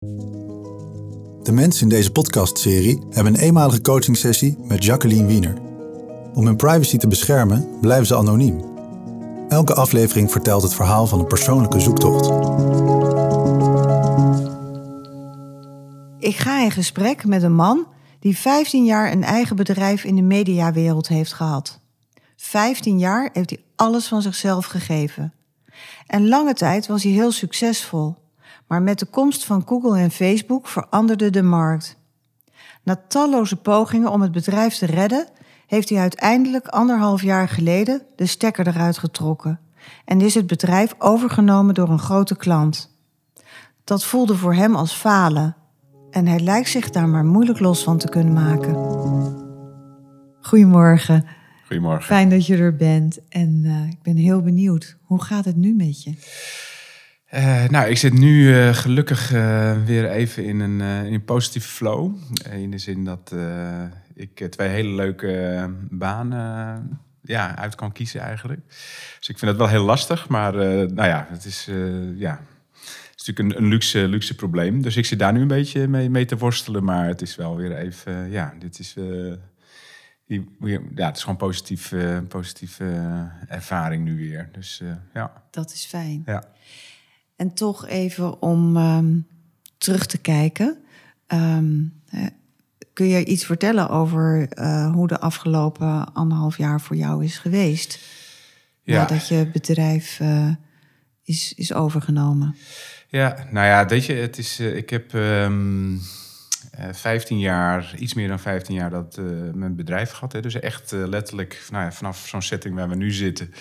De mensen in deze podcastserie hebben een eenmalige coachingsessie met Jacqueline Wiener. Om hun privacy te beschermen blijven ze anoniem. Elke aflevering vertelt het verhaal van een persoonlijke zoektocht. Ik ga in gesprek met een man die 15 jaar een eigen bedrijf in de mediawereld heeft gehad. 15 jaar heeft hij alles van zichzelf gegeven. En lange tijd was hij heel succesvol. Maar met de komst van Google en Facebook veranderde de markt. Na talloze pogingen om het bedrijf te redden, heeft hij uiteindelijk anderhalf jaar geleden de stekker eruit getrokken en is het bedrijf overgenomen door een grote klant. Dat voelde voor hem als falen en hij lijkt zich daar maar moeilijk los van te kunnen maken. Goedemorgen. Goedemorgen. Fijn dat je er bent en uh, ik ben heel benieuwd. Hoe gaat het nu met je? Uh, nou, ik zit nu uh, gelukkig weer even in een, in een positieve flow. in de zin dat ik twee hele leuke banen ja, uit kan kiezen eigenlijk. Dus ik vind het wel heel lastig, maar nou ja, het is ja, is natuurlijk een, een, luxe, luxe probleem. Dus ik zit daar nu een beetje mee, mee te worstelen. Maar het is wel weer even, ja, dit is, ja, het is gewoon positief, positieve ervaring nu weer. Dus ja. Dat is fijn. Ja. En toch even om um, terug te kijken. Um, kun je iets vertellen over hoe de afgelopen anderhalf jaar voor jou is geweest? Ja. Nadat je bedrijf is, is overgenomen. Ja, nou ja, weet je, het is, uh, ik heb um, uh, 15 jaar, iets meer dan 15 jaar, dat uh, mijn bedrijf gehad. Hè. Dus echt letterlijk nou ja, vanaf zo'n setting waar we nu zitten.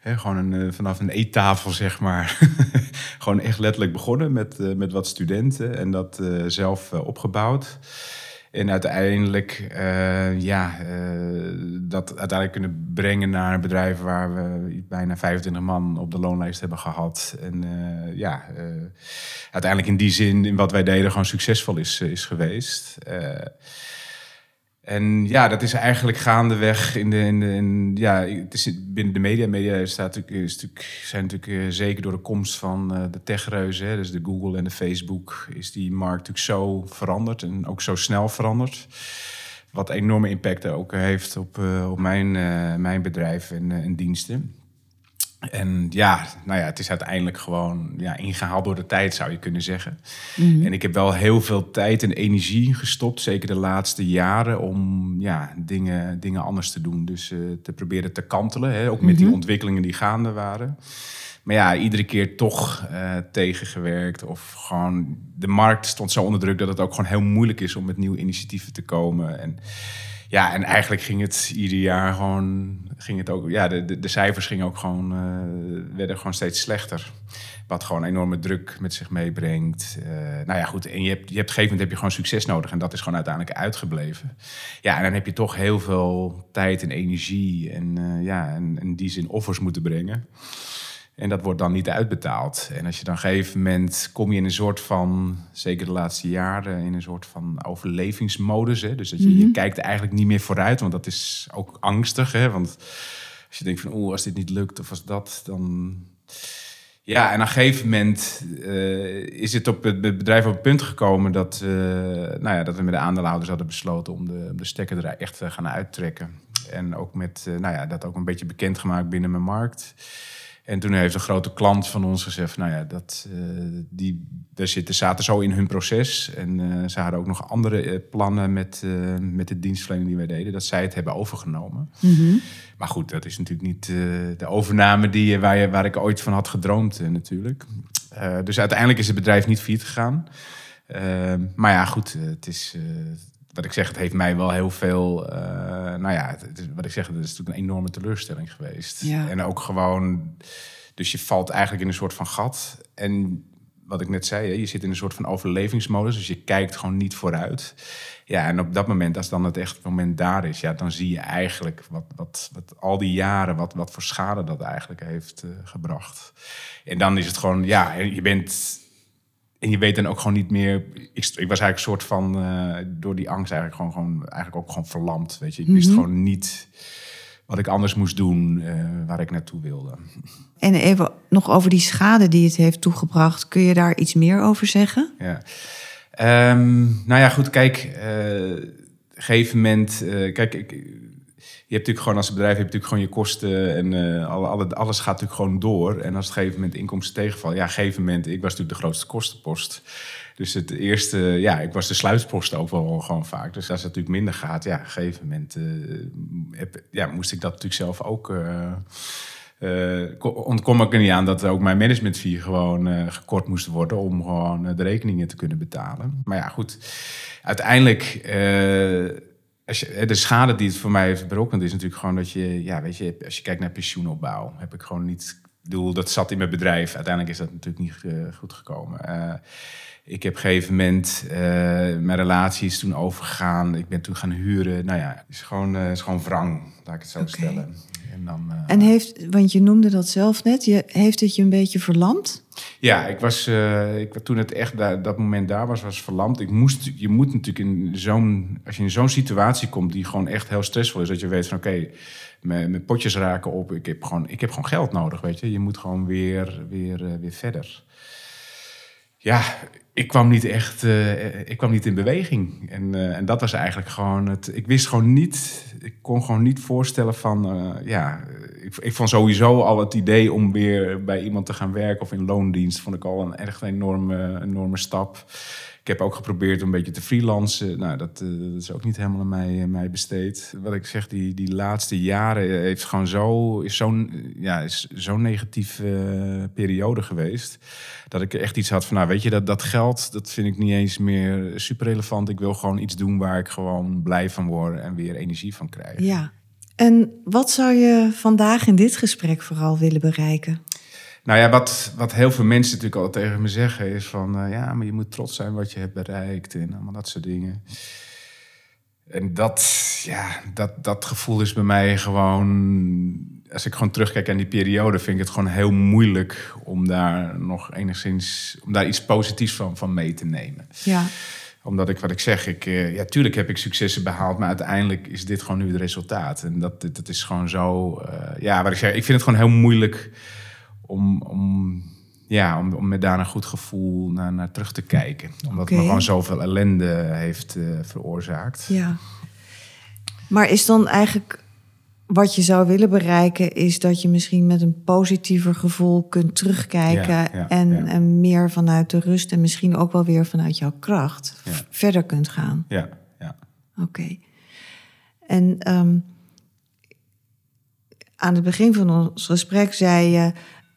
Hè, gewoon een, vanaf een eettafel, zeg maar. gewoon echt letterlijk begonnen met, met wat studenten en dat zelf opgebouwd. En uiteindelijk, uh, ja, uh, dat uiteindelijk kunnen brengen naar bedrijf waar we bijna 25 man op de loonlijst hebben gehad. En uh, ja, uiteindelijk in die zin, in wat wij deden, gewoon succesvol is, is geweest. En ja, dat is eigenlijk gaandeweg in de. In de ja, het is binnen de media. Media staat natuurlijk, is natuurlijk, zijn natuurlijk uh, zeker door de komst van uh, de techreuzen, dus de Google en de Facebook, is die markt natuurlijk zo veranderd en ook zo snel veranderd. Wat enorme impact ook heeft op, uh, op mijn, mijn bedrijf en, en diensten. En ja, nou ja, het is uiteindelijk gewoon ja, ingehaald door de tijd, zou je kunnen zeggen. Mm -hmm. En ik heb wel heel veel tijd en energie gestopt, zeker de laatste jaren, om ja, dingen, dingen anders te doen. Dus uh, te proberen te kantelen, hè, ook met mm -hmm. die ontwikkelingen die gaande waren. Maar ja, iedere keer toch uh, tegengewerkt. Of gewoon, de markt stond zo onder druk dat het ook gewoon heel moeilijk is om met nieuwe initiatieven te komen. En ja, en eigenlijk ging het ieder jaar gewoon, ging het ook, ja, de, de, cijfers gingen ook gewoon, uh, werden gewoon steeds slechter. Wat gewoon enorme druk met zich meebrengt. Uh, nou ja, goed, en je hebt, je hebt, op een gegeven moment heb je gewoon succes nodig en dat is gewoon uiteindelijk uitgebleven. Ja, en dan heb je toch heel veel tijd en energie en uh, ja, en in die zin offers moeten brengen. En dat wordt dan niet uitbetaald. En als je dan op een gegeven moment kom je in een soort van, zeker de laatste jaren, in een soort van overlevingsmodus. Hè? Dus dat je, mm -hmm. je kijkt eigenlijk niet meer vooruit, want dat is ook angstig. Hè? Want als je denkt van, oeh, als dit niet lukt of als dat, dan... Ja, en op een gegeven moment uh, is het op het bedrijf op het punt gekomen dat, uh, nou ja, dat we met de aandeelhouders hadden besloten om de, de stekker er echt te gaan uittrekken. En ook met, uh, nou ja, dat ook een beetje bekendgemaakt binnen mijn markt. En toen heeft een grote klant van ons gezegd: Nou ja, dat, uh, die, we zitten, zaten zo in hun proces. En uh, ze hadden ook nog andere uh, plannen met, met de dienstverlening die wij deden, dat zij het hebben overgenomen. Mm -hmm. Maar goed, dat is natuurlijk niet de overname die, waar ik ooit van had gedroomd, natuurlijk. dus uiteindelijk is het bedrijf niet failliet gegaan. maar ja, goed, het is wat ik zeg, het heeft mij wel heel veel. Uh, nou ja, het, het, wat ik zeg, het is natuurlijk een enorme teleurstelling geweest. Ja. En ook gewoon. Dus je valt eigenlijk in een soort van gat. En wat ik net zei, je zit in een soort van overlevingsmodus. Dus je kijkt gewoon niet vooruit. Ja, en op dat moment, als dan het echt moment daar is, ja, dan zie je eigenlijk wat, wat, wat al die jaren, wat, wat voor schade dat eigenlijk heeft uh, gebracht. En dan is het gewoon, ja, je bent en je weet dan ook gewoon niet meer. Ik, ik was eigenlijk een soort van uh, door die angst eigenlijk gewoon, gewoon eigenlijk ook gewoon verlamd. Weet je, ik wist mm -hmm. gewoon niet wat ik anders moest doen, uh, waar ik naartoe wilde. En even nog over die schade die het heeft toegebracht. Kun je daar iets meer over zeggen? Ja. Ehm, nou ja, goed, kijk, eh een gegeven moment, eh, kijk, ik, hebt natuurlijk gewoon als bedrijf heb je natuurlijk gewoon je kosten en eh, alle, alle, alles gaat natuurlijk gewoon door. En als het gegeven moment inkomsten tegenvallen, ja, gegeven moment, ik was natuurlijk de grootste kostenpost. Dus het eerste, ja, ik was de sluitpost ook wel gewoon vaak. Dus als het natuurlijk minder gaat, ja, een gegeven moment eh, ja, moest ik dat natuurlijk zelf ook. eh, ko- ontkom ik er niet aan dat ook mijn management fee gewoon gekort moest worden om gewoon de rekeningen te kunnen betalen. Maar ja, goed, uiteindelijk, eh, de schade die het voor mij heeft berokkend is natuurlijk gewoon dat je, ja, weet je, als je kijkt naar pensioenopbouw, heb ik gewoon niet, bedoel, dat zat in mijn bedrijf. Uiteindelijk is dat natuurlijk niet eh, goed gekomen. Eh, ik heb op een gegeven moment eh, mijn relatie is toen overgegaan. Ik ben toen gaan huren. Nou ja, het is gewoon, eh, is gewoon wrang, laat ik het zo stellen. En dan, eh, En heeft, want je noemde dat zelf net, je, heeft het je een beetje verlamd? Ja, ik was ik, toen het echt dat moment daar was, was verlamd. Ik moest, je moet natuurlijk in zo'n, als je in zo'n situatie komt die gewoon echt heel stressvol is, dat je weet van oké, mijn, mijn potjes raken op. Ik heb gewoon, ik heb gewoon geld nodig, weet je. Je moet gewoon weer, weer, weer verder. Ja, ik kwam niet echt, eh, ik kwam niet in beweging. En, eh, en dat was eigenlijk gewoon het. Ik wist gewoon niet, ik kon gewoon niet voorstellen van, eh, ja, ik, ik vond sowieso al het idee om weer bij iemand te gaan werken of in loondienst, vond ik al een echt enorme, enorme stap. Ik heb ook geprobeerd om een beetje te freelancen. Nou, dat, eh, dat is ook niet helemaal aan mij, aan mij besteed. Wat ik zeg, die, die laatste jaren heeft gewoon zo, is zo'n ja, is zo'n negatieve eh, periode geweest. Dat ik echt iets had van, nou weet je, dat, dat geld, dat vind ik niet eens meer super relevant. Ik wil gewoon iets doen waar ik gewoon blij van word en weer energie van krijg. Ja. En wat zou je vandaag in dit gesprek vooral willen bereiken? Nou ja, wat, wat heel veel mensen natuurlijk altijd tegen me zeggen is van... eh, ja, maar je moet trots zijn wat je hebt bereikt en allemaal dat soort dingen. En dat, ja, dat, dat gevoel is bij mij gewoon... Als ik gewoon terugkijk aan die periode, vind ik het gewoon heel moeilijk... om daar nog enigszins, om daar iets positiefs van, van mee te nemen. Ja. Omdat ik, wat ik zeg, ik, eh, ja, tuurlijk heb ik successen behaald, maar uiteindelijk is dit gewoon nu het resultaat. En dat, dat, dat is gewoon zo, eh, ja, wat ik zeg, ik vind het gewoon heel moeilijk om, om, ja, om, om met daar een goed gevoel naar, naar terug te kijken. Omdat het me gewoon zoveel ellende heeft eh, veroorzaakt. Ja. Maar is dan eigenlijk wat je zou willen bereiken, is dat je misschien met een positiever gevoel kunt terugkijken Ja, ja, en, ja. en meer vanuit de rust en misschien ook wel weer vanuit jouw kracht verder kunt gaan. Ja, ja. Oké. En ehm, aan het begin van ons gesprek zei je,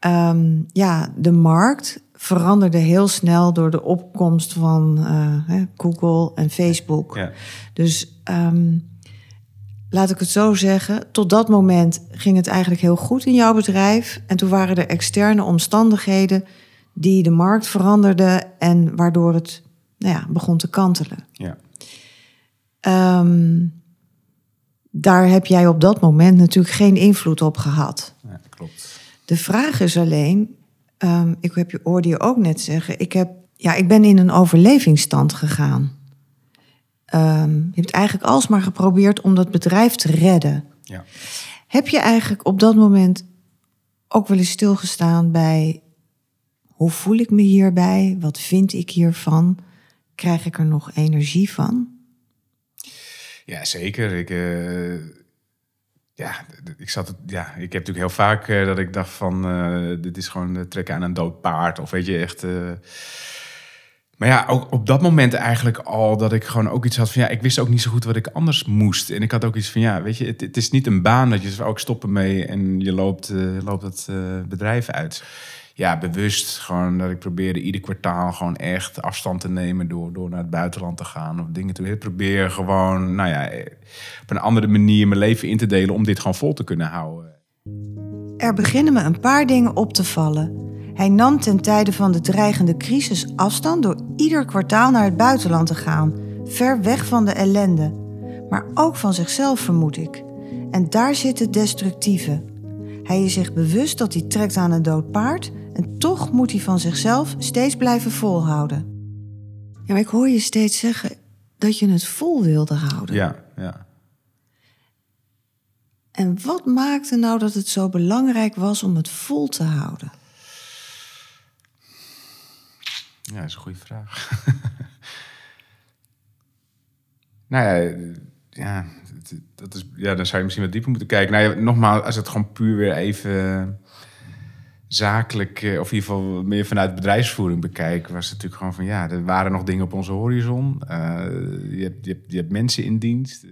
ehm, ja, de markt veranderde heel snel door de opkomst van eh, Google en Facebook. ja. Dus ehm, laat ik het zo zeggen, tot dat moment ging het eigenlijk heel goed in jouw bedrijf. En toen waren er externe omstandigheden die de markt veranderden en waardoor het nou ja, begon te kantelen. ja. Ehm, daar heb jij op dat moment natuurlijk geen invloed op gehad. De vraag is alleen, ehm, ik heb je hoorde je ook net zeggen, ik, heb, ja, ik ben in een overlevingsstand gegaan. Ehm, je hebt eigenlijk alsmaar geprobeerd om dat bedrijf te redden. Ja. Heb je eigenlijk op dat moment ook wel eens stilgestaan bij hoe voel ik me hierbij? Wat vind ik hiervan? Krijg ik er nog energie van? Ja, zeker. Ik, eh, ja, ik, zat, het- ja, ik heb natuurlijk heel vaak eh, dat ik dacht van... eh, dit is gewoon eh, trekken aan een dood paard. Of weet je, echt... maar ja, ook op dat moment eigenlijk al dat ik gewoon ook iets had van... ja, ik wist ook niet zo goed wat ik anders moest. En ik had ook iets van, ja, weet je, het, is niet een baan dat je ook stoppen mee... en je loopt, loopt het eh, bedrijf uit. Ja, bewust gewoon dat ik probeerde ieder kwartaal gewoon echt afstand te nemen... door, door naar het buitenland te gaan of dingen te doen. Ik probeer gewoon, nou ja, op een andere manier mijn leven in te delen... om dit gewoon vol te kunnen houden. Er beginnen me een paar dingen op te vallen. Hij nam ten tijde van de dreigende crisis afstand door ieder kwartaal naar het buitenland te gaan, ver weg van de ellende. Maar ook van zichzelf, vermoed ik. En daar zit het destructieve. Hij is zich bewust dat hij trekt aan een dood paard en toch moet hij van zichzelf steeds blijven volhouden. Ja, maar ik hoor je steeds zeggen dat je het vol wilde houden. Ja, ja. En wat maakte nou dat het zo belangrijk was om het vol te houden? Ja, dat is een goede vraag. Nou ja, ja, dat is, ja, dan zou je misschien wat dieper moeten kijken. Nou ja, nogmaals, als het gewoon puur weer even zakelijk, eh, of in ieder geval meer vanuit bedrijfsvoering bekijken, was natuurlijk gewoon van ja, er waren nog dingen op onze horizon. Eh, je, hebt, je, hebt, je hebt mensen in dienst.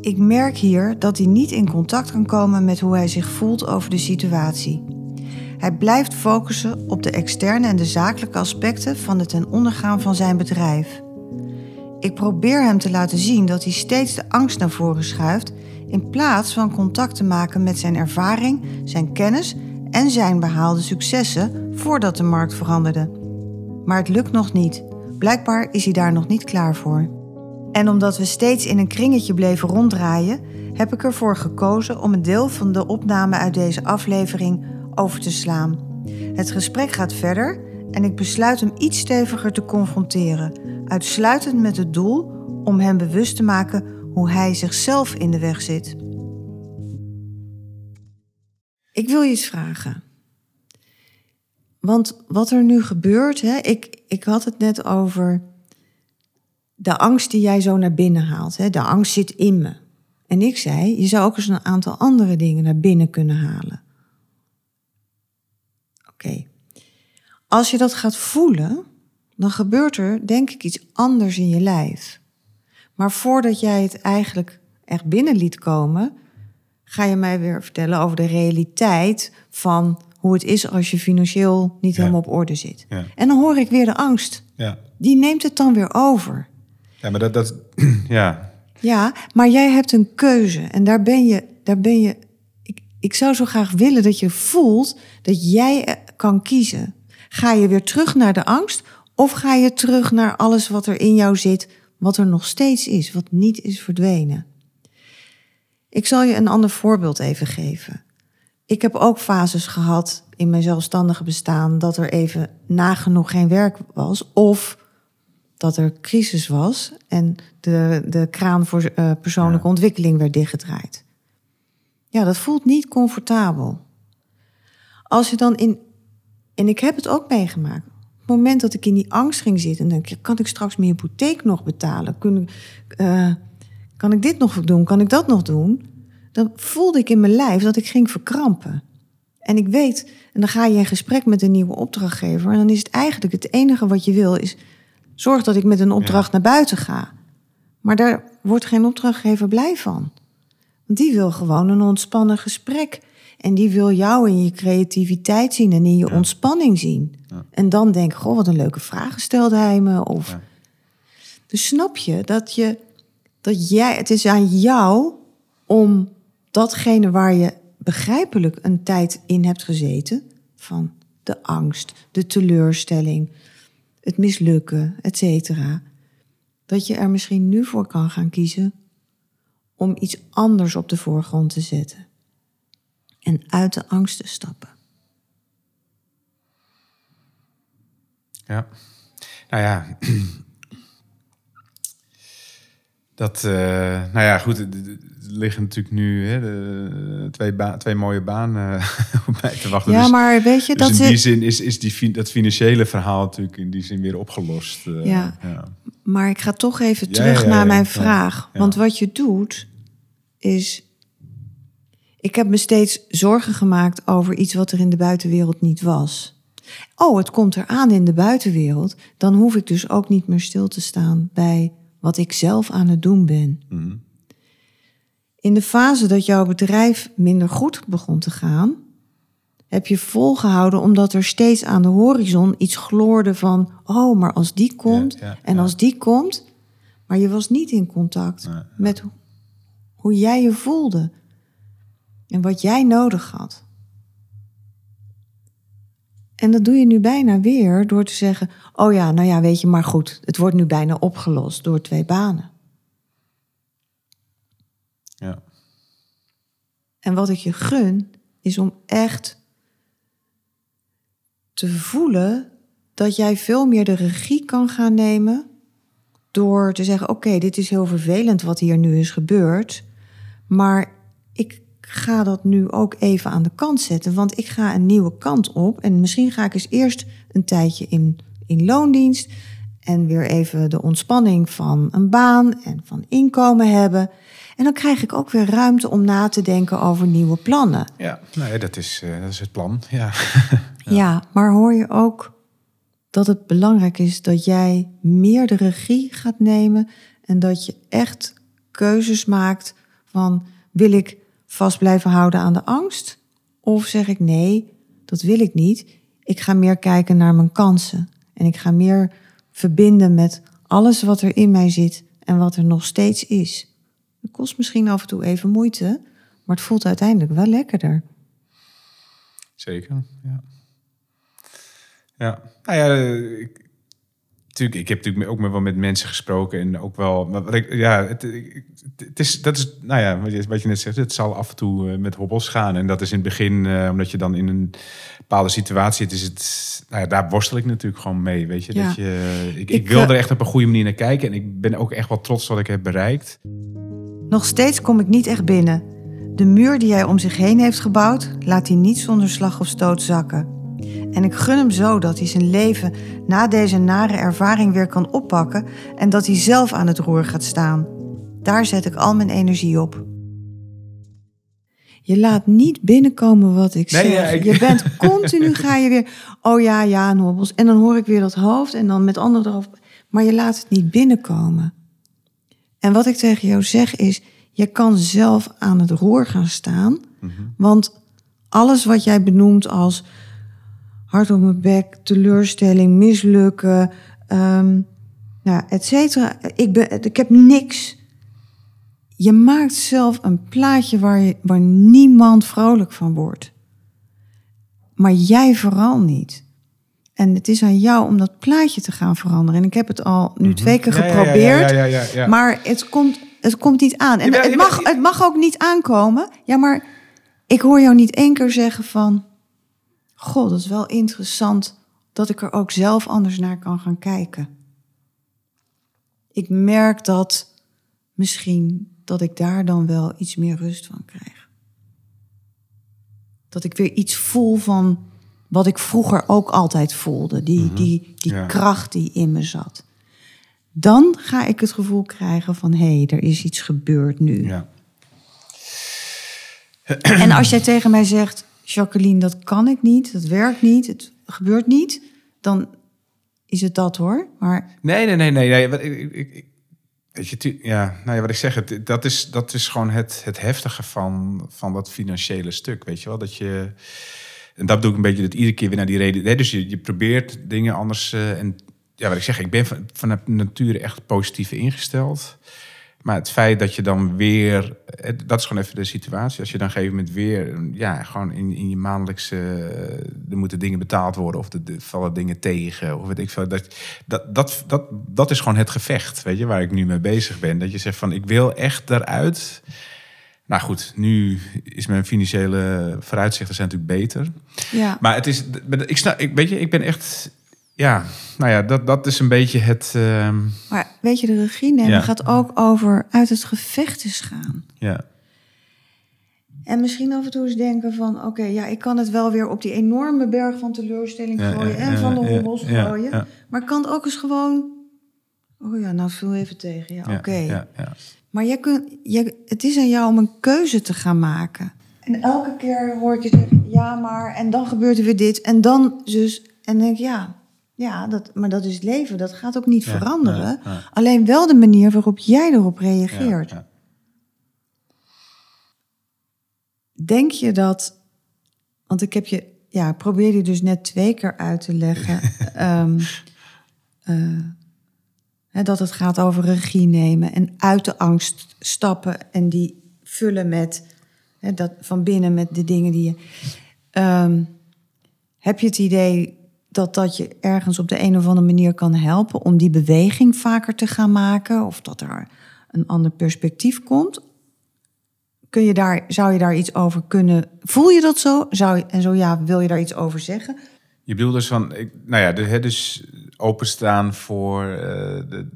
Ik merk hier dat hij niet in contact kan komen met hoe hij zich voelt over de situatie. Hij blijft focussen op de externe en de zakelijke aspecten van het ten ondergaan van zijn bedrijf. Ik probeer hem te laten zien dat hij steeds de angst naar voren schuift in plaats van contact te maken met zijn ervaring, zijn kennis en zijn behaalde successen voordat de markt veranderde. Maar het lukt nog niet. Blijkbaar is hij daar nog niet klaar voor. En omdat we steeds in een kringetje bleven ronddraaien, heb ik ervoor gekozen om een deel van de opname uit deze aflevering over te slaan. Het gesprek gaat verder en ik besluit hem iets steviger te confronteren, uitsluitend met het doel om hem bewust te maken hoe hij zichzelf in de weg zit. Ik wil je eens vragen. Want wat er nu gebeurt, hè, ik, ik had het net over de angst die jij zo naar binnen haalt. Hè? De angst zit in me. En ik zei, je zou ook eens een aantal andere dingen naar binnen kunnen halen. Oké. Als je dat gaat voelen, dan gebeurt er denk ik iets anders in je lijf. Maar voordat jij het eigenlijk echt binnen liet komen, ga je mij weer vertellen over de realiteit van hoe het is als je financieel niet Ja. helemaal op orde zit. Ja. En dan hoor ik weer de angst. Ja, Die neemt het dan weer over. ja maar dat, dat ja, Ja, maar jij hebt een keuze en daar ben je, daar ben je. Ik, ik zou zo graag willen dat je voelt dat jij eh, kan kiezen. Ga je weer terug naar de angst of ga je terug naar alles wat er in jou zit, wat er nog steeds is, wat niet is verdwenen? Ik zal je een ander voorbeeld even geven. Ik heb ook fases gehad in mijn zelfstandige bestaan dat er even nagenoeg geen werk was of dat er crisis was en de, de kraan voor eh, persoonlijke Ja. ontwikkeling werd dichtgedraaid. Ja, dat voelt niet comfortabel. Als je dan in. En ik heb het ook meegemaakt. Op het moment dat ik in die angst ging zitten en denk je, kan ik straks mijn hypotheek nog betalen? Kun, eh, kan ik dit nog doen? Kan ik dat nog doen? Dan voelde ik in mijn lijf dat ik ging verkrampen. En ik weet, en dan ga je in gesprek met een nieuwe opdrachtgever. En dan is het eigenlijk het enige wat je wil, is zorg dat ik met een opdracht naar buiten ga. Maar daar wordt geen opdrachtgever blij van. Want die wil gewoon een ontspannen gesprek. En die wil jou in je creativiteit zien en in je ontspanning zien. En dan denk goh, wat een leuke vraag stelde hij me. Of... Dus snap je dat, je dat jij, het is aan jou om datgene waar je begrijpelijk een tijd in hebt gezeten, van de angst, de teleurstelling, het mislukken, et cetera, dat je er misschien nu voor kan gaan kiezen om iets anders op de voorgrond te zetten. En uit de angst te stappen. Ja. Nou ja. Dat, eh, nou ja, goed. Er liggen natuurlijk nu hè, de, twee, twee mooie banen op mij te wachten. Ja, dus, maar weet je, dus dat in die zin is, is die, dat financiële verhaal natuurlijk in die zin weer opgelost. eh, Ja. ja. Maar ik ga toch even terug ja, ja, naar mijn vraag. Want wat je doet is. Ik heb me steeds zorgen gemaakt over iets wat er in de buitenwereld niet was. Oh, het komt eraan in de buitenwereld. Dan hoef ik dus ook niet meer stil te staan bij wat ik zelf aan het doen ben. Mhm. In de fase dat jouw bedrijf minder goed begon te gaan, heb je volgehouden omdat er steeds aan de horizon iets gloorde van, oh, maar als die komt Ja, ja, en ja. als die komt, maar je was niet in contact met ho- hoe jij je voelde en wat jij nodig had. En dat doe je nu bijna weer door te zeggen, oh ja, nou ja, weet je, maar goed, het wordt nu bijna opgelost door twee banen. Ja. En wat ik je gun, is om echt te voelen dat jij veel meer de regie kan gaan nemen. Door te zeggen: Oké, dit is heel vervelend wat hier nu is gebeurd. Maar ik ga dat nu ook even aan de kant zetten. Want ik ga een nieuwe kant op. En misschien ga ik eens eerst een tijdje in, in loondienst. En weer even de ontspanning van een baan en van inkomen hebben. En dan krijg ik ook weer ruimte om na te denken over nieuwe plannen. Ja, nee, dat is, eh, dat is het plan. Ja. Ja. maar hoor je ook dat het belangrijk is dat jij meer de regie gaat nemen en dat je echt keuzes maakt van wil ik vast blijven houden aan de angst of zeg ik nee, dat wil ik niet. Ik ga meer kijken naar mijn kansen en ik ga meer verbinden met alles wat er in mij zit en wat er nog steeds is. Het kost misschien af en toe even moeite, maar het voelt uiteindelijk wel lekkerder. Zeker, ja. Ja, nou ja, ik, natuurlijk, ik heb natuurlijk ook wel met mensen gesproken en ook wel, ja, het, het is, dat is, nou ja, wat je, wat je net zegt, het zal af en toe eh, met hobbels gaan en dat is in het begin, eh, omdat je dan in een bepaalde situatie zit, is het, nou ja, daar worstel ik natuurlijk gewoon mee, weet je, Ja. dat je, ik, ik, Ik, wil eh, er echt op een goede manier naar kijken en ik ben ook echt wel trots wat ik heb bereikt. Nog steeds kom ik niet echt binnen. De muur die hij om zich heen heeft gebouwd, laat hij niet zonder slag of stoot zakken. En ik gun hem zo dat hij zijn leven na deze nare ervaring weer kan oppakken en dat hij zelf aan het roer gaat staan. Daar zet ik al mijn energie op. Je laat niet binnenkomen wat ik Nee, zeg. ja, ik- Je bent continu ga je weer, oh ja, ja, Nobbels. En dan hoor ik weer dat hoofd en dan met anderen erover. Maar je laat het niet binnenkomen. En wat ik tegen jou zeg is, je kan zelf aan het roer gaan staan. Want alles wat jij benoemt als hard op mijn bek, teleurstelling, mislukken, ehm nou, et cetera. Ik, ben, ik heb niks. Je maakt zelf een plaatje waar, je, waar niemand vrolijk van wordt. Maar jij vooral niet. En het is aan jou om dat plaatje te gaan veranderen. En ik heb het al nu twee keer Mhm. Ja, ja, geprobeerd. ja, ja, ja, ja. Maar het komt, het komt niet aan. En het, mag, het mag ook niet aankomen. Ja, maar ik hoor jou niet één keer zeggen van... Goh, dat is wel interessant dat ik er ook zelf anders naar kan gaan kijken. Ik merk dat misschien dat ik daar dan wel iets meer rust van krijg. Dat ik weer iets voel van wat ik vroeger ook altijd voelde. Die, die, die Ja. kracht die in me zat. Dan ga ik het gevoel krijgen van... hé, hey, er is iets gebeurd nu. Ja. En als jij tegen mij zegt... Jacqueline, dat kan ik niet, dat werkt niet, het gebeurt niet... dan is het dat hoor. Maar Nee, nee, nee, nee. nee. Wat ik, ik, weet je, ja, nou ja, wat ik zeg, het, dat, is, dat is gewoon het, het heftige van, van dat financiële stuk, weet je wel. Dat je, en dat doe ik een beetje, dat iedere keer weer naar die reden. Dus je, je probeert dingen anders. eh, en ja, wat ik zeg, ik ben van, van nature echt positief ingesteld. Maar het feit dat je dan weer, dat is gewoon even de situatie. Als je dan op een gegeven moment weer, ja, gewoon in, in je maandelijkse, eh, er moeten dingen betaald worden of er er vallen dingen tegen. Of weet ik veel. Dat, dat, dat, dat, dat is gewoon het gevecht, weet je, waar ik nu mee bezig ben. Dat je zegt van, ik wil echt daaruit. Nou goed, nu is mijn financiële vooruitzichten zijn natuurlijk beter. ja, Maar het is, ik snap, ik, weet je, ik ben echt, ja, nou ja, dat, dat is een beetje het, ehm, maar weet je, de regie nemen Ja. gaat ook over uit het gevecht eens gaan. ja. En misschien af en toe eens denken van... oké, ja, ik kan het wel weer op die enorme berg van teleurstelling Ja, gooien... ja, en van de hobbels gooien. Maar ik kan het ook eens gewoon... oh ja, nou, viel even tegen. Ja, oké. ja, ja. Maar jij kunt, jij, het is aan jou om een keuze te gaan maken. En elke keer hoor ik je zeggen, ja maar, en dan gebeurt er weer dit, en dan dus, en denk ik, ja, ja dat, maar dat is het leven, dat gaat ook niet Ja, veranderen. ja, ja. Alleen wel de manier waarop jij erop reageert. Denk je dat, want ik heb je, ja, probeer je dus net twee keer uit te leggen, ehm, eh, hè, dat het gaat over regie nemen en uit de angst stappen en die vullen met, hè, dat van binnen met de dingen die je. Ehm, heb je het idee dat dat je ergens op de een of andere manier kan helpen om die beweging vaker te gaan maken of dat er een ander perspectief komt? Kun je daar, zou je daar iets over kunnen? Voel je dat zo? Zou je, en zo ja, wil je daar iets over zeggen? Je bedoelt dus van, ik, nou ja, de, dus openstaan voor eh, de,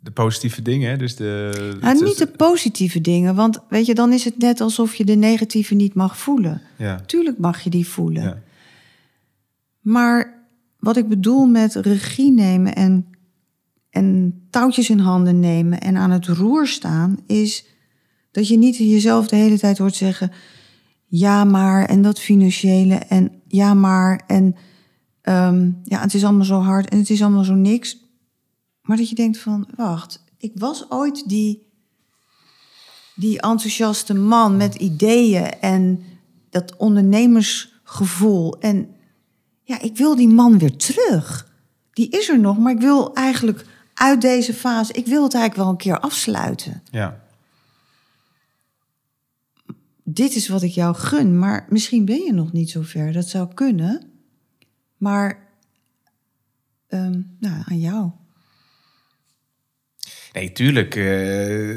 de positieve dingen. hè, Dus de, Nou, niet de positieve dingen, want weet je, dan is het net alsof je de negatieve niet mag voelen. Ja, Tuurlijk mag je die voelen. ja, Maar wat ik bedoel met regie nemen en en touwtjes in handen nemen en aan het roer staan, is dat je niet jezelf de hele tijd hoort zeggen: ja, maar en dat financiële en ja, maar en ehm, ja, het is allemaal zo hard en het is allemaal zo niks. Maar dat je denkt van, wacht, ik was ooit die, die enthousiaste man met ideeën en dat ondernemersgevoel. En ja, ik wil die man weer terug. Die is er nog, maar ik wil eigenlijk uit deze fase, ik wil het eigenlijk wel een keer afsluiten. Ja. Dit is wat ik jou gun, maar misschien ben je nog niet zo ver. Dat zou kunnen. Maar ehm, nou, aan jou. Nee, tuurlijk. eh,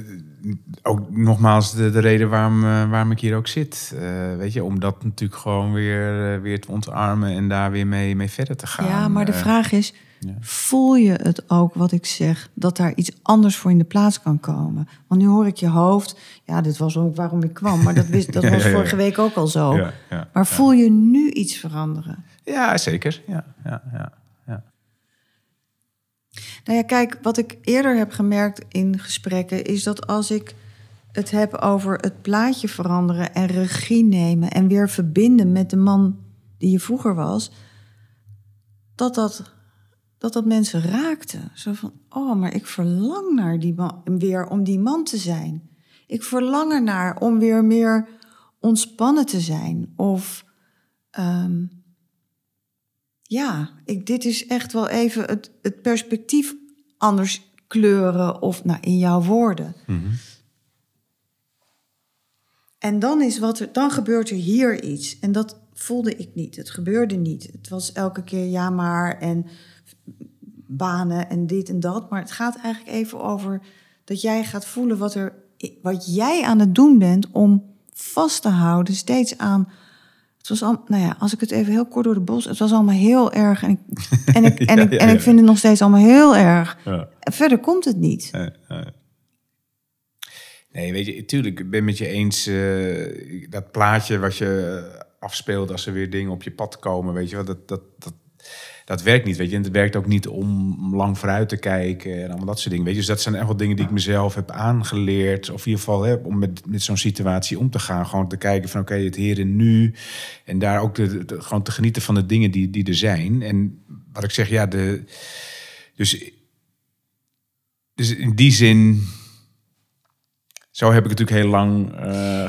ook nogmaals de, de reden waarom, eh, waarom ik hier ook zit. Eh, weet je, om dat natuurlijk gewoon weer, eh, weer te ontarmen en daar weer mee, mee verder te gaan. Ja, maar de vraag is: ja. voel je het ook wat ik zeg, dat daar iets anders voor in de plaats kan komen? Want nu hoor ik je hoofd. Ja, dit was ook waarom ik kwam, maar dat, wist, dat was ja, ja. vorige week ook al zo. Maar voel je nu iets veranderen? Ja, zeker. Ja, ja, ja. Nou ja, kijk, wat ik eerder heb gemerkt in gesprekken is dat als ik het heb over het plaatje veranderen en regie nemen en weer verbinden met de man die je vroeger was, dat dat, dat, dat mensen raakte. Zo van, oh, maar ik verlang naar die man, weer om die man te zijn. Ik verlang ernaar om weer meer ontspannen te zijn. Of ehm, ja, ik, dit is echt wel even het, het perspectief anders kleuren of nou, in jouw woorden. Mhm. En dan, is wat er, dan gebeurt er hier iets. En dat voelde ik niet. Het gebeurde niet. Het was elke keer ja maar en banen en dit en dat. Maar het gaat eigenlijk even over dat jij gaat voelen wat, er, wat jij aan het doen bent om vast te houden steeds aan. Het was al, nou ja, als ik het even heel kort door de bos. Het was allemaal heel erg. En ik, en ik, en ik, ja, en ik vind het nog steeds allemaal heel erg. En verder komt het niet. Nee, weet je, tuurlijk, ik ben met je eens. eh, dat plaatje wat je afspeelt als er weer dingen op je pad komen, weet je wel, dat, dat, dat, dat werkt niet, weet je. En het werkt ook niet om lang vooruit te kijken en allemaal dat soort dingen, weet je. Dus dat zijn echt wel dingen die ik mezelf heb aangeleerd, of in ieder geval hè, om met, met zo'n situatie om te gaan. Gewoon te kijken van, oké, het hier en nu. En daar ook de, de- gewoon te genieten van de dingen die, die er zijn. En wat ik zeg, ja, de... Dus dus in die zin, zo heb ik het natuurlijk heel lang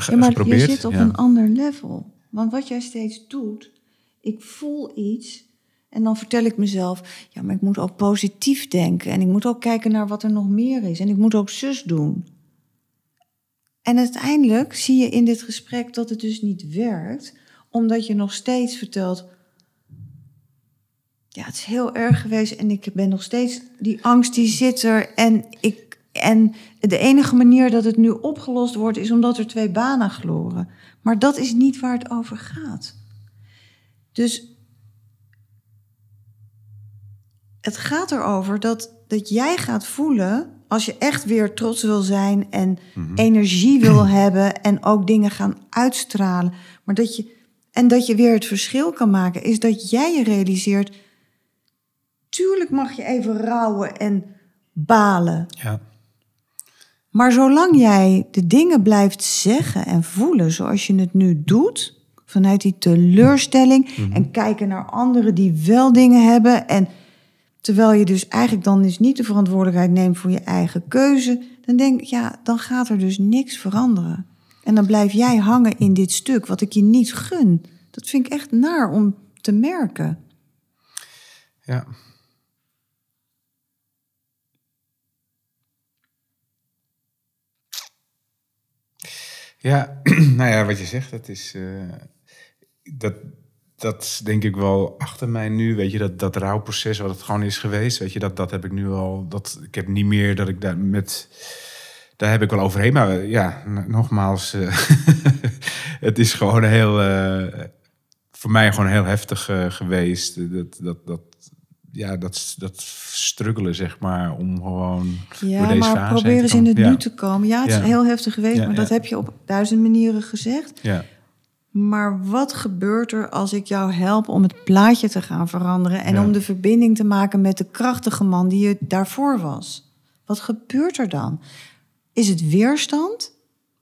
ge- Ja, maar geprobeerd. je zit op ja. een ander level. Want wat jij steeds doet, ik voel iets en dan vertel ik mezelf, ja, maar ik moet ook positief denken en ik moet ook kijken naar wat er nog meer is en ik moet ook zus doen. En uiteindelijk zie je in dit gesprek dat het dus niet werkt, omdat je nog steeds vertelt, ja, het is heel erg geweest en ik ben nog steeds, die angst die zit er en ik, en de enige manier dat het nu opgelost wordt is omdat er twee banen gloren. Maar dat is niet waar het over gaat. Dus het gaat erover dat, dat jij gaat voelen, als je echt weer trots wil zijn en energie wil hebben en ook dingen gaan uitstralen, maar dat je, en dat je weer het verschil kan maken, is dat jij je realiseert, tuurlijk mag je even rouwen en balen. Ja. Maar zolang jij de dingen blijft zeggen en voelen zoals je het nu doet, vanuit die teleurstelling en kijken naar anderen die wel dingen hebben en terwijl je dus eigenlijk dan dus niet de verantwoordelijkheid neemt voor je eigen keuze, dan denk ik, ja, dan gaat er dus niks veranderen. En dan blijf jij hangen in dit stuk wat ik je niet gun. Dat vind ik echt naar om te merken. ja. Ja, nou ja, wat je zegt, dat is. eh, dat, dat is denk ik wel achter mij nu. Weet je, dat, dat rouwproces wat het gewoon is geweest. Weet je, dat, dat heb ik nu al. Dat, ik heb niet meer dat ik daar met. Daar heb ik wel overheen. Maar ja, nogmaals. eh, het is gewoon heel. eh, voor mij gewoon heel heftig eh, geweest. Dat, dat, dat, ja, dat, dat struggelen, zeg maar, om gewoon door Ja, deze maar fase heen eens in het Ja. nu te komen. Ja, het is heel heftig geweest, maar dat heb je op duizend manieren gezegd. Ja, Maar wat gebeurt er als ik jou help om het plaatje te gaan veranderen en Ja. om de verbinding te maken met de krachtige man die je daarvoor was? Wat gebeurt er dan? Is het weerstand?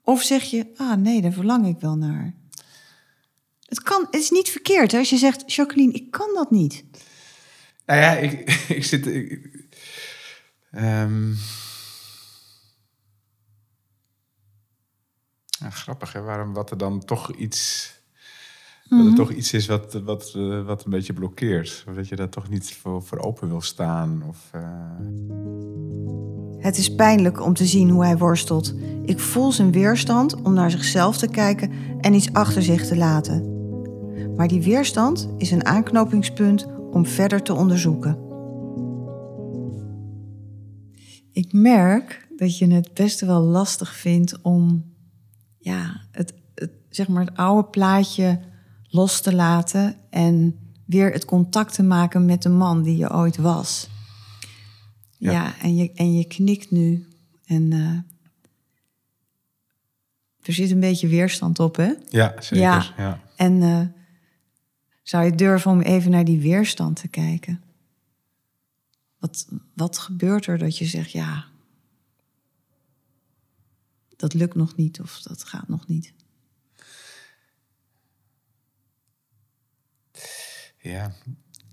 Of zeg je, ah nee, daar verlang ik wel naar? Het, kan, het is niet verkeerd hè, als je zegt, Jacqueline, ik kan dat niet. Nou ja, ik, ik zit. ik- ehm. Ja, grappig, hè? Waarom wat er dan toch iets. Dat er toch iets is wat, wat, eh, wat een beetje blokkeert. Of dat je daar toch niet voor, voor open wil staan. Of, eh, Het is pijnlijk om te zien hoe hij worstelt. Ik voel zijn weerstand om naar zichzelf te kijken en iets achter zich te laten. Maar die weerstand is een aanknopingspunt om verder te onderzoeken. Ik merk dat je het best wel lastig vindt om ja, het, het, zeg maar het oude plaatje los te laten en weer het contact te maken met de man die je ooit was. Ja, Ja. en, je, en je knikt nu. En eh, er zit een beetje weerstand op, hè? ja, zeker. Ja. Ja. En eh, zou je durven om even naar die weerstand te kijken? Wat, wat gebeurt er dat je zegt, ja, dat lukt nog niet of dat gaat nog niet? Ja.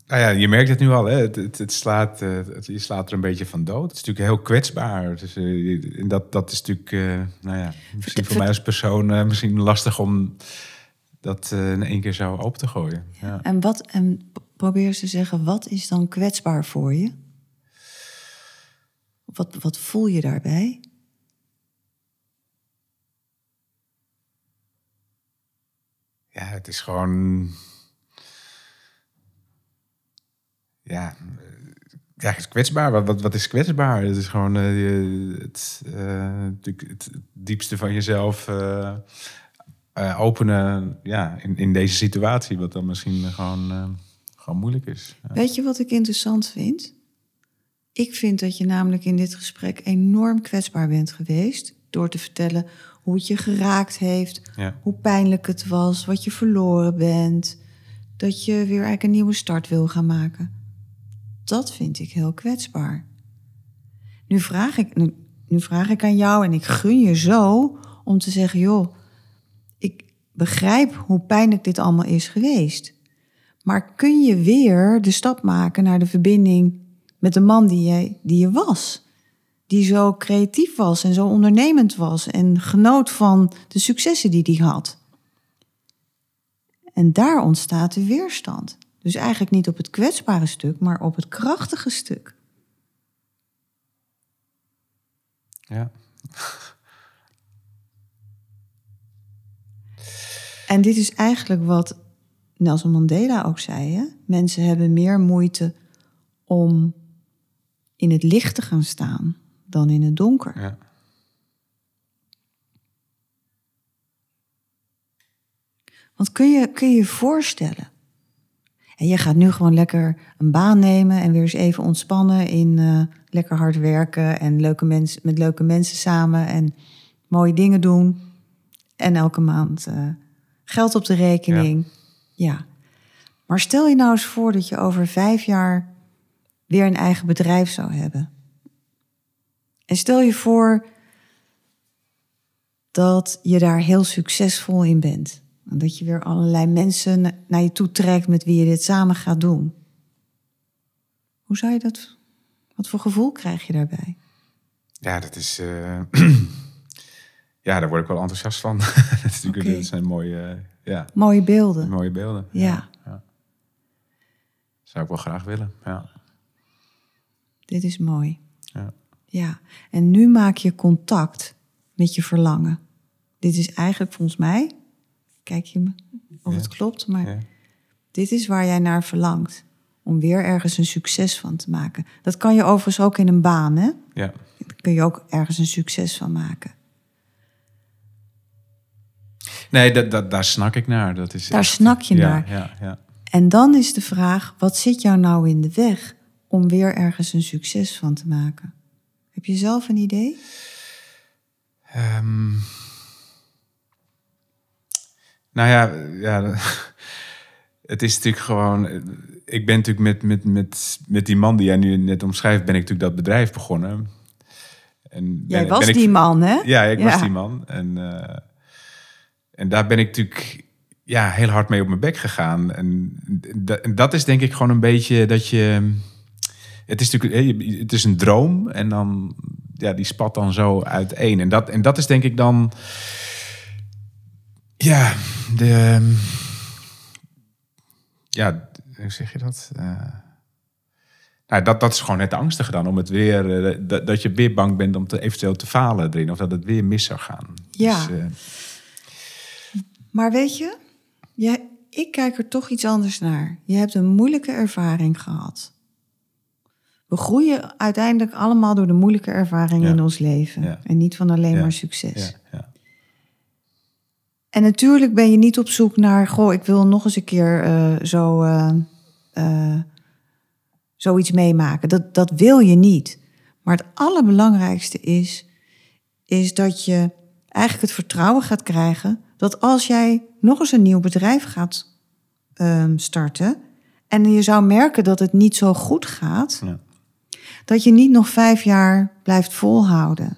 Nou ja, je merkt het nu al, hè? Het, het, het slaat, eh, het, je slaat er een beetje van dood. Het is natuurlijk heel kwetsbaar. Dus, en dat, dat is natuurlijk, eh, nou ja, misschien voor mij als persoon misschien lastig om dat in één keer zo open te gooien. Ja. En, wat, en probeer eens te zeggen, wat is dan kwetsbaar voor je? Wat, wat voel je daarbij? Ja, het is gewoon. Ja, ja, is kwetsbaar. Wat, wat, wat is kwetsbaar? Het is gewoon je- het, het, diepste van jezelf eh, openen ja, in, in deze situatie, wat dan misschien gewoon, gewoon moeilijk is. Weet je wat ik interessant vind? Ik vind dat je namelijk in dit gesprek enorm kwetsbaar bent geweest door te vertellen hoe het je geraakt heeft, Ja. hoe pijnlijk het was, wat je verloren bent, dat je weer eigenlijk een nieuwe start wil gaan maken. Dat vind ik heel kwetsbaar. Nu vraag ik, nu, nu vraag ik aan jou en ik gun je zo om te zeggen, joh, ik begrijp hoe pijnlijk dit allemaal is geweest. Maar kun je weer de stap maken naar de verbinding met de man die je, die je was? Die zo creatief was en zo ondernemend was en genoot van de successen die hij had. En daar ontstaat de weerstand. Dus eigenlijk niet op het kwetsbare stuk, maar op het krachtige stuk. Ja. En dit is eigenlijk wat Nelson Mandela ook zei. Hè? Mensen hebben meer moeite om in het licht te gaan staan dan in het donker. Ja. Want kun je kun je je voorstellen? En je gaat nu gewoon lekker een baan nemen en weer eens even ontspannen in eh, lekker hard werken en leuke mensen, met leuke mensen samen en mooie dingen doen. En elke maand eh, geld op de rekening. Ja. Maar stel je nou eens voor dat je over vijf jaar weer een eigen bedrijf zou hebben. En stel je voor dat je daar heel succesvol in bent. En dat je weer allerlei mensen na- naar je toe trekt met wie je dit samen gaat doen. Hoe zou je dat, wat voor gevoel krijg je daarbij? Ja, dat is. eh, ja, daar word ik wel enthousiast van. dat, zijn mooie, eh, ja, Mooie beelden. mooie beelden. Ja. Zou ik wel graag willen. Ja. Dit is mooi. Ja. Ja, en nu maak je contact met je verlangen. Dit is eigenlijk volgens mij, kijk je me of Ja. het klopt, maar Ja. dit is waar jij naar verlangt. Om weer ergens een succes van te maken. Dat kan je overigens ook in een baan, hè? Ja. Daar kun je ook ergens een succes van maken. Nee, dat, dat, daar snak ik naar. Dat is Daar echt- snak je ja, naar. Ja, ja. En dan is de vraag, wat zit jou nou in de weg om weer ergens een succes van te maken? Heb je zelf een idee? Ehm, Nou ja, ja, het is natuurlijk gewoon. Ik ben natuurlijk met, met, met, met die man die jij nu net omschrijft, ben ik natuurlijk dat bedrijf begonnen. En Jij was die man, hè? Ja, ik was die man. En, uh, en daar ben ik natuurlijk ja, heel hard mee op mijn bek gegaan. En, en dat is denk ik gewoon een beetje dat je. Het is natuurlijk het is een droom en dan ja, die spat dan zo uiteen. En dat, en dat is denk ik dan. Ja, de. Ja, hoe zeg je dat? Uh, nou, dat, dat is gewoon het angstige dan. Om het weer, uh, dat, dat je weer bang bent om te, eventueel te falen erin. Of dat het weer mis zou gaan. Ja. Dus, uh, maar weet je, ja, ik kijk er toch iets anders naar. Je hebt een moeilijke ervaring gehad. We groeien uiteindelijk allemaal door de moeilijke ervaringen in ons leven. En niet van alleen maar succes. En natuurlijk ben je niet op zoek naar, goh, ik wil nog eens een keer uh, zo, uh, uh, zoiets meemaken. Dat, dat wil je niet. Maar het allerbelangrijkste is, is dat je eigenlijk het vertrouwen gaat krijgen dat als jij nog eens een nieuw bedrijf gaat um, starten en je zou merken dat het niet zo goed gaat, ja. Dat je niet nog vijf jaar blijft volhouden.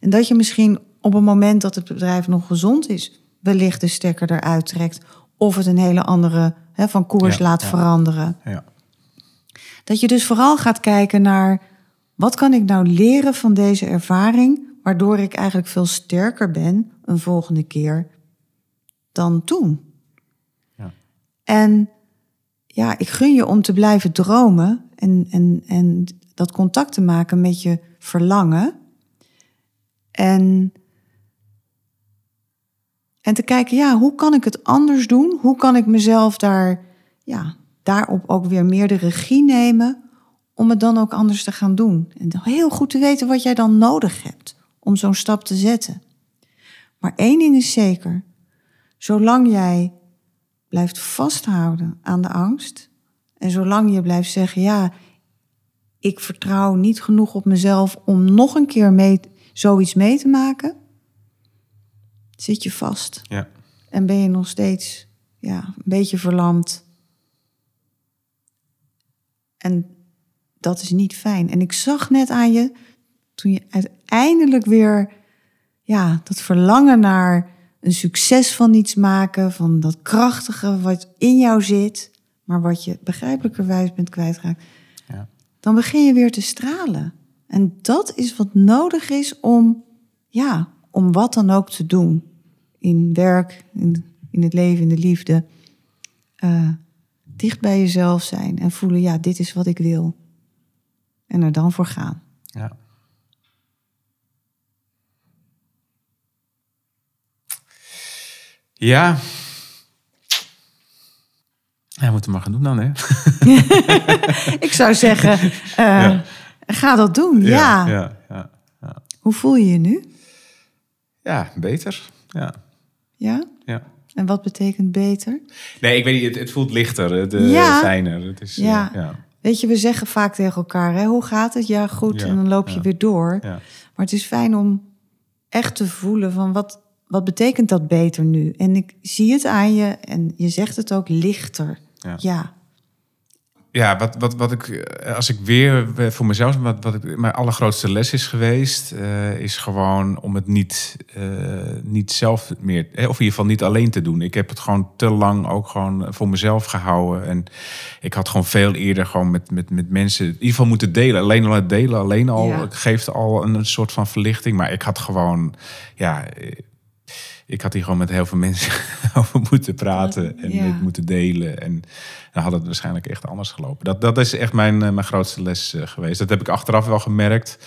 En dat je misschien op het moment dat het bedrijf nog gezond is, wellicht de stekker eruit trekt of het een hele andere hè, van koers ja, laat ja. veranderen. Dat je dus vooral gaat kijken naar wat kan ik nou leren van deze ervaring, waardoor ik eigenlijk veel sterker ben een volgende keer dan toen. Ja. En ja, ik gun je om te blijven dromen en, en, en dat contact te maken met je verlangen. En, en te kijken, ja, hoe kan ik het anders doen? Hoe kan ik mezelf daar, ja, daarop ook weer meer de regie nemen om het dan ook anders te gaan doen? En heel goed te weten wat jij dan nodig hebt om zo'n stap te zetten. Maar één ding is zeker, Zolang jij blijft vasthouden aan de angst en zolang je blijft zeggen, ja, ik vertrouw niet genoeg op mezelf om nog een keer mee, zoiets mee te maken, zit je vast. Ja. En ben je nog steeds ja, een beetje verlamd. En dat is niet fijn. En ik zag net aan je, toen je uiteindelijk weer ja, dat verlangen naar een succes van iets maken, van dat krachtige wat in jou zit, maar wat je begrijpelijkerwijs bent kwijtgeraakt. Dan begin je weer te stralen. En dat is wat nodig is om, ja, om wat dan ook te doen. In werk, in, in het leven, in de liefde. Uh, dicht bij jezelf zijn en voelen, ja, dit is wat ik wil. En er dan voor gaan. Ja. Ja. Ja, moeten we maar gaan doen dan, hè? ik zou zeggen, uh, ga dat doen, ja. Ja, ja. ja, Hoe voel je je nu? Ja, beter, ja. Ja? Ja. En wat betekent beter? Nee, ik weet niet, het, het voelt lichter, het, uh, fijner. Het is, ja. Uh, ja. Weet je, we zeggen vaak tegen elkaar, hè, hoe gaat het? Ja, goed, en dan loop je weer door. Maar het is fijn om echt te voelen van wat, wat betekent dat beter nu? En ik zie het aan je en je zegt het ook lichter. Ja. Ja, ja wat, wat, wat ik, eh, als ik weer voor mezelf, wat, wat ik, mijn allergrootste les is geweest, uh, is gewoon om het niet, uh, niet zelf meer, of in ieder geval niet alleen te doen. Ik heb het gewoon te lang ook gewoon voor mezelf gehouden. En ik had gewoon veel eerder gewoon met, met, met mensen, in ieder geval moeten delen. Alleen al het delen, alleen al ja. geeft al een, een soort van verlichting. Maar ik had gewoon, ja ik had hier gewoon met heel veel mensen over moeten praten en ja. moeten delen. En dan had het waarschijnlijk echt anders gelopen. Dat, dat is echt mijn, eh, mijn grootste les uh, geweest. Dat heb ik achteraf wel gemerkt.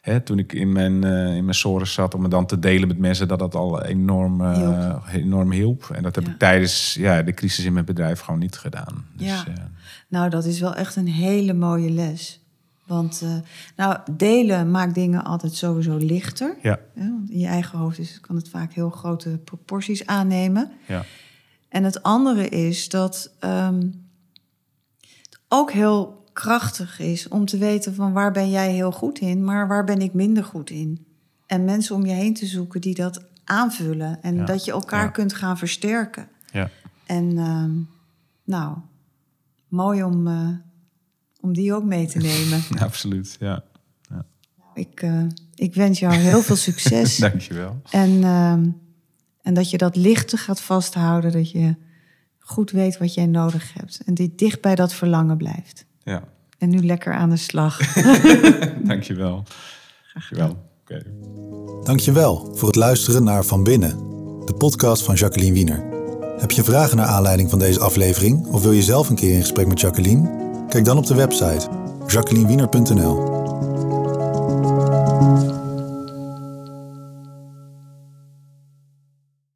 Hè, toen ik in mijn, uh, in mijn sores zat om me dan te delen met mensen, dat dat al enorm, uh, enorm hielp. En dat heb ja. ik tijdens ja, de crisis in mijn bedrijf gewoon niet gedaan. Dus, ja. nou, dat is wel echt een hele mooie les. Want uh, nou, delen maakt dingen altijd sowieso lichter. Ja. want in je eigen hoofd is, kan het vaak heel grote proporties aannemen. Ja. En het andere is dat um, het ook heel krachtig is om te weten van waar ben jij heel goed in, maar waar ben ik minder goed in. En mensen om je heen te zoeken die dat aanvullen en ja. dat je elkaar ja. kunt gaan versterken. Ja. En ehm, nou, mooi om, eh, om die ook mee te nemen. Absoluut, ja. ik, eh, ik wens jou heel veel succes. Dankjewel. En, ehm, en dat je dat lichte gaat vasthouden. Dat je goed weet wat jij nodig hebt. En die dicht bij dat verlangen blijft. Ja, En nu lekker aan de slag. dankjewel. Dankjewel. Oké. Dankjewel voor het luisteren naar Van Binnen, de podcast van Jacqueline Wiener. Heb je vragen naar aanleiding van deze aflevering of wil je zelf een keer in gesprek met Jacqueline? Kijk dan op de website jacquelinewiener.nl.